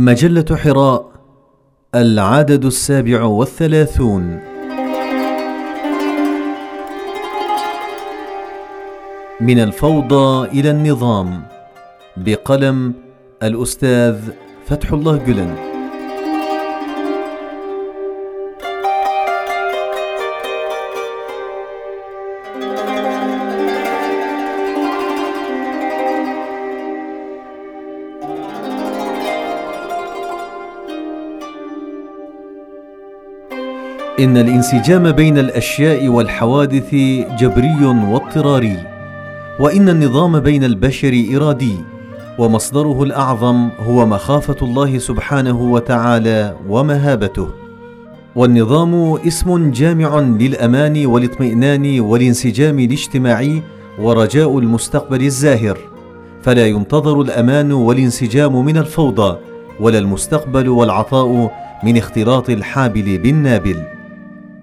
مجلة حراء العدد السابع والثلاثون. من الفوضى إلى النظام بقلم الأستاذ فتح الله جلن. إن الانسجام بين الأشياء والحوادث جبري واضطراري وإن النظام بين البشر إرادي ومصدره الأعظم هو مخافة الله سبحانه وتعالى ومهابته. والنظام اسم جامع للأمان والاطمئنان والانسجام الاجتماعي ورجاء المستقبل الزاهر فلا ينتظر الأمان والانسجام من الفوضى ولا المستقبل والعطاء من اختلاط الحابل بالنابل.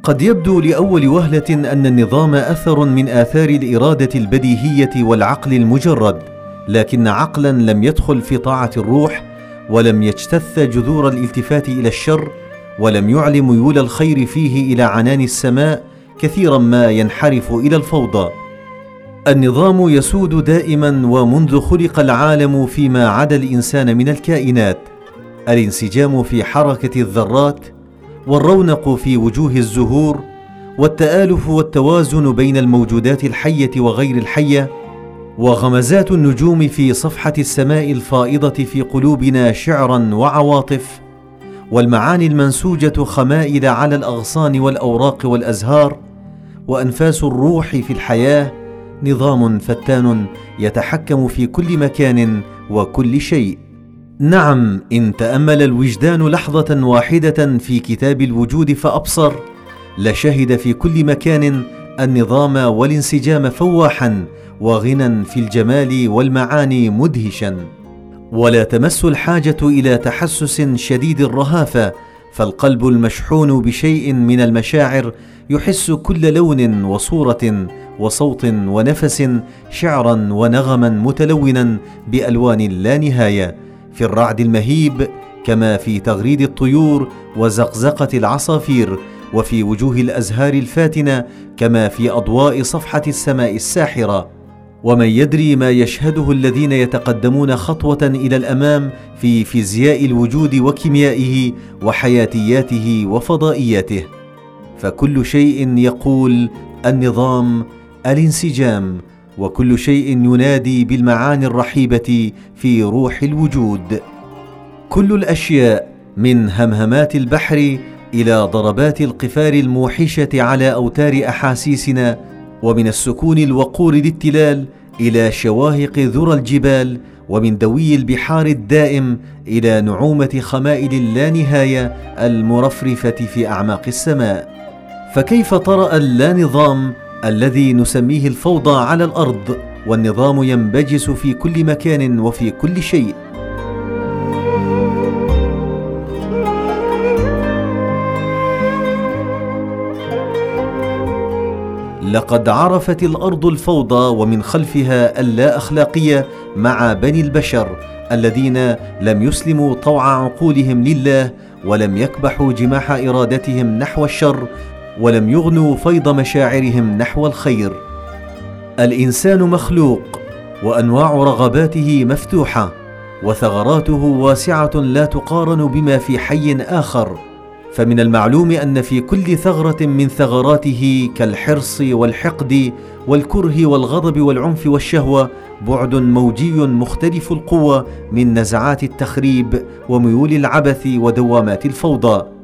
قد يبدو لأول وهلة أن النظام أثر من آثار الإرادة البديهية والعقل المجرد لكن عقلا لم يدخل في طاعة الروح ولم يجتث جذور الالتفات إلى الشر ولم يعل ميول الخير فيه إلى عنان السماء كثيرا ما ينحرف إلى الفوضى. النظام يسود دائما ومنذ خلق العالم فيما عدا الإنسان من الكائنات. الانسجام في حركة الذرات والرونق في وجوه الزهور والتآلف والتوازن بين الموجودات الحية وغير الحية وغمزات النجوم في صفحة السماء الفائضة في قلوبنا شعرا وعواطف والمعاني المنسوجة خمائل على الأغصان والأوراق والأزهار وأنفاس الروح في الحياة نظام فتان يتحكم في كل مكان وكل شيء. نعم إن تأمل الوجدان لحظة واحدة في كتاب الوجود فأبصر لشهد في كل مكان النظام والانسجام فواحا وغنى في الجمال والمعاني مدهشا. ولا تمس الحاجة إلى تحسس شديد الرهافة فالقلب المشحون بشيء من المشاعر يحس كل لون وصورة وصوت ونفس شعرا ونغما متلونا بألوان لا نهاية. في الرعد المهيب كما في تغريد الطيور وزقزقة العصافير وفي وجوه الأزهار الفاتنة كما في أضواء صفحة السماء الساحرة. ومن يدري ما يشهده الذين يتقدمون خطوة إلى الأمام في فيزياء الوجود وكيميائه وحياتياته وفضائياته. فكل شيء يقول النظام الانسجام وكل شيء ينادي بالمعاني الرحيبة في روح الوجود. كل الأشياء من همهمات البحر إلى ضربات القفار الموحشة على أوتار أحاسيسنا ومن السكون الوقور للتلال إلى شواهق ذرى الجبال ومن دوي البحار الدائم إلى نعومة خمائل اللانهاية المرفرفة في أعماق السماء. فكيف طرأ اللانظام الذي نسميه الفوضى على الأرض والنظام ينبجس في كل مكان وفي كل شيء. لقد عرفت الأرض الفوضى ومن خلفها اللا أخلاقية مع بني البشر الذين لم يسلموا طوع عقولهم لله ولم يكبحوا جماح إرادتهم نحو الشر ولم يغنوا فيض مشاعرهم نحو الخير. الإنسان مخلوق وأنواع رغباته مفتوحة وثغراته واسعة لا تقارن بما في حي آخر. فمن المعلوم أن في كل ثغرة من ثغراته كالحرص والحقد والكره والغضب والعنف والشهوة بعد موجي مختلف القوه من نزعات التخريب وميول العبث ودوامات الفوضى.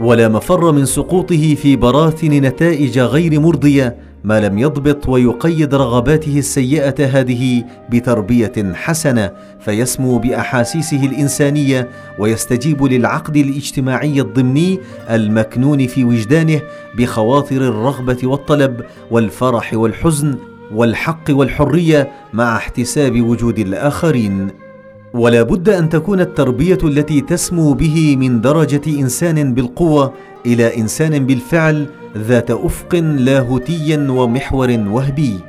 ولا مفر من سقوطه في براثن نتائج غير مرضية ما لم يضبط ويقيد رغباته السيئة هذه بتربية حسنة فيسمو بأحاسيسه الإنسانية ويستجيب للعقد الاجتماعي الضمني المكنون في وجدانه بخواطر الرغبة والطلب والفرح والحزن والحق والحرية مع احتساب وجود الآخرين. ولا بد أن تكون التربية التي تسمو به من درجة إنسان بالقوة إلى إنسان بالفعل ذات أفق لاهوتي ومحور وهبي.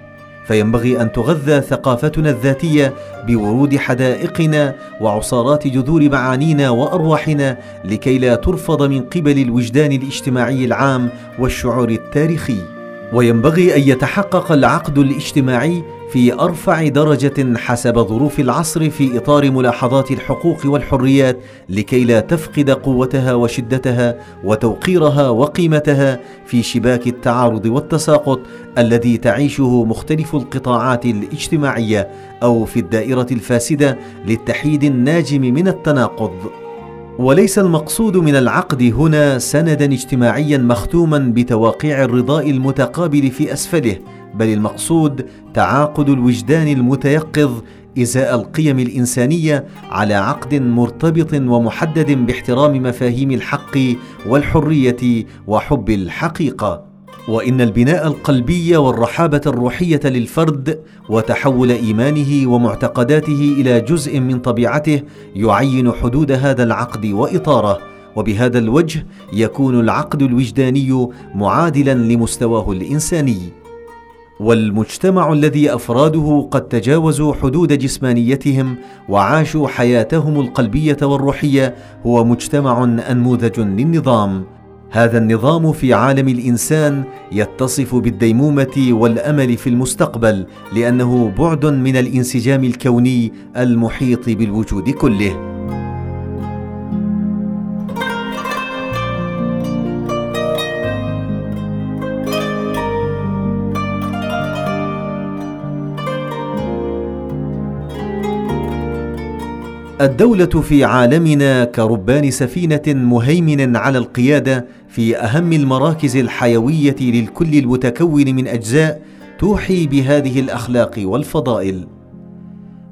فينبغي أن تغذى ثقافتنا الذاتية بورود حدائقنا وعصارات جذور معانينا وأرواحنا لكي لا ترفض من قبل الوجدان الاجتماعي العام والشعور التاريخي. وينبغي أن يتحقق العقد الاجتماعي في أرفع درجة حسب ظروف العصر في إطار ملاحظات الحقوق والحريات لكي لا تفقد قوتها وشدتها وتوقيرها وقيمتها في شباك التعارض والتساقط الذي تعيشه مختلف القطاعات الاجتماعية أو في الدائرة الفاسدة للتحييد الناجم من التناقض. وليس المقصود من العقد هنا سندا اجتماعيا مختوما بتواقيع الرضاء المتقابل في أسفله بل المقصود تعاقد الوجدان المتيقظ إزاء القيم الإنسانية على عقد مرتبط ومحدد باحترام مفاهيم الحق والحرية وحب الحقيقة. وإن البناء القلبي والرحابة الروحية للفرد وتحول إيمانه ومعتقداته إلى جزء من طبيعته يعين حدود هذا العقد وإطاره. وبهذا الوجه يكون العقد الوجداني معادلا لمستواه الإنساني. والمجتمع الذي أفراده قد تجاوزوا حدود جسمانيتهم وعاشوا حياتهم القلبية والروحية هو مجتمع أنموذج للنظام. هذا النظام في عالم الإنسان يتصف بالديمومة والأمل في المستقبل لأنه بعد من الانسجام الكوني المحيط بالوجود كله. الدولة في عالمنا كربان سفينة مهيمن على القيادة في أهم المراكز الحيوية للكل المتكون من أجزاء توحي بهذه الأخلاق والفضائل.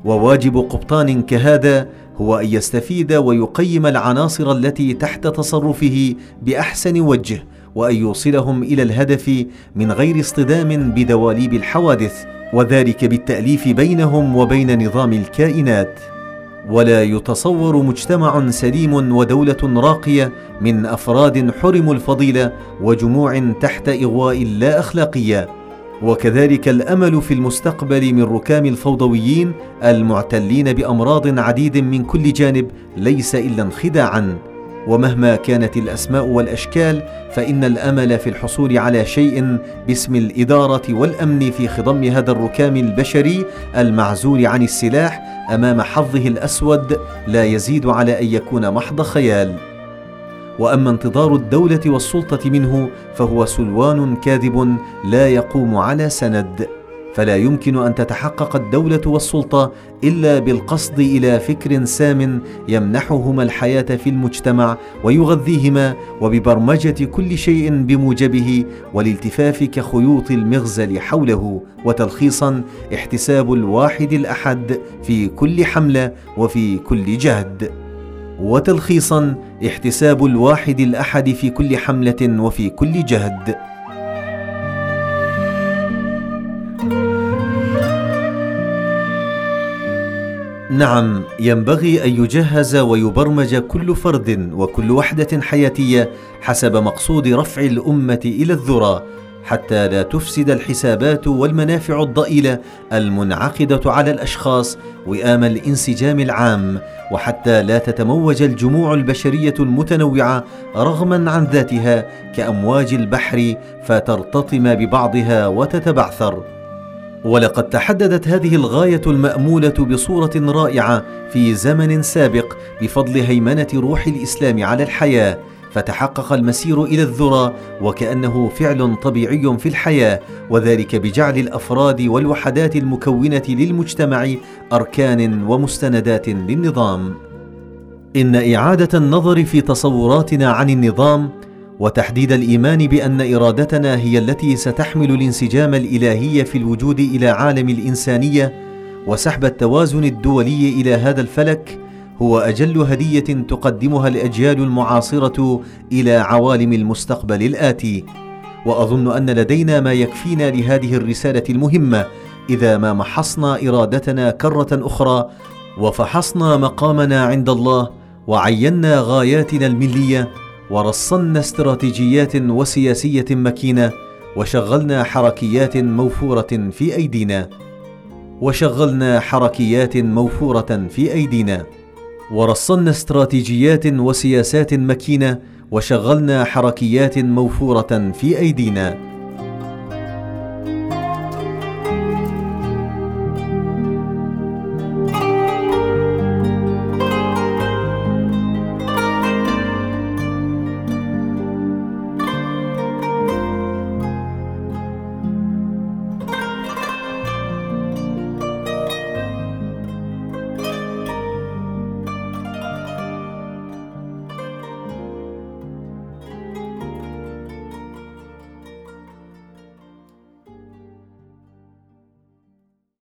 وواجب قبطان كهذا هو أن يستفيد ويقيم العناصر التي تحت تصرفه بأحسن وجه وأن يوصلهم إلى الهدف من غير اصطدام بدواليب الحوادث وذلك بالتأليف بينهم وبين نظام الكائنات. ولا يتصور مجتمع سليم ودولة راقية من أفراد حرموا الفضيلة وجموع تحت إغواء لا أخلاقية. وكذلك الأمل في المستقبل من ركام الفوضويين المعتلين بأمراض عديد من كل جانب ليس إلا انخداعا. ومهما كانت الأسماء والأشكال فإن الأمل في الحصول على شيء باسم الإدارة والأمن في خضم هذا الركام البشري المعزول عن السلاح أمام حظه الأسود لا يزيد على أن يكون محض خيال. وأما انتظار الدولة والسلطة منه فهو سلوان كاذب لا يقوم على سند. فلا يمكن أن تتحقق الدولة والسلطة إلا بالقصد إلى فكر سام يمنحهما الحياة في المجتمع ويغذيهما وببرمجة كل شيء بموجبه والالتفاف كخيوط المغزل حوله وتلخيصا احتساب الواحد الأحد في كل حملة وفي كل جهد وتلخيصا احتساب الواحد الأحد في كل حملة وفي كل جهد نعم ينبغي أن يجهز ويبرمج كل فرد وكل وحدة حياتية حسب مقصود رفع الأمة إلى الذرى حتى لا تفسد الحسابات والمنافع الضئيلة المنعقدة على الأشخاص وئام الانسجام العام وحتى لا تتموج الجموع البشرية المتنوعة رغما عن ذاتها كأمواج البحر فترتطم ببعضها وتتبعثر. ولقد تحددت هذه الغاية المأمولة بصورة رائعة في زمن سابق بفضل هيمنة روح الإسلام على الحياة فتحقق المسير إلى الذرى وكأنه فعل طبيعي في الحياة وذلك بجعل الأفراد والوحدات المكونة للمجتمع أركان ومستندات للنظام. إن إعادة النظر في تصوراتنا عن النظام وتحديد الإيمان بأن إرادتنا هي التي ستحمل الانسجام الإلهي في الوجود إلى عالم الإنسانية وسحب التوازن الدولي إلى هذا الفلك هو أجل هدية تقدمها الأجيال المعاصرة إلى عوالم المستقبل الآتي. وأظن أن لدينا ما يكفينا لهذه الرسالة المهمة إذا ما محصنا إرادتنا كرة أخرى وفحصنا مقامنا عند الله وعينا غاياتنا الملية ورصنا استراتيجيات وسياسية مكينة وشغلنا حركيات موفورة في أيدينا. وشغلنا حركيات موفورة في أيدينا. ورصنا استراتيجيات وسياسات مكينة وشغلنا حركيات موفورة في أيدينا.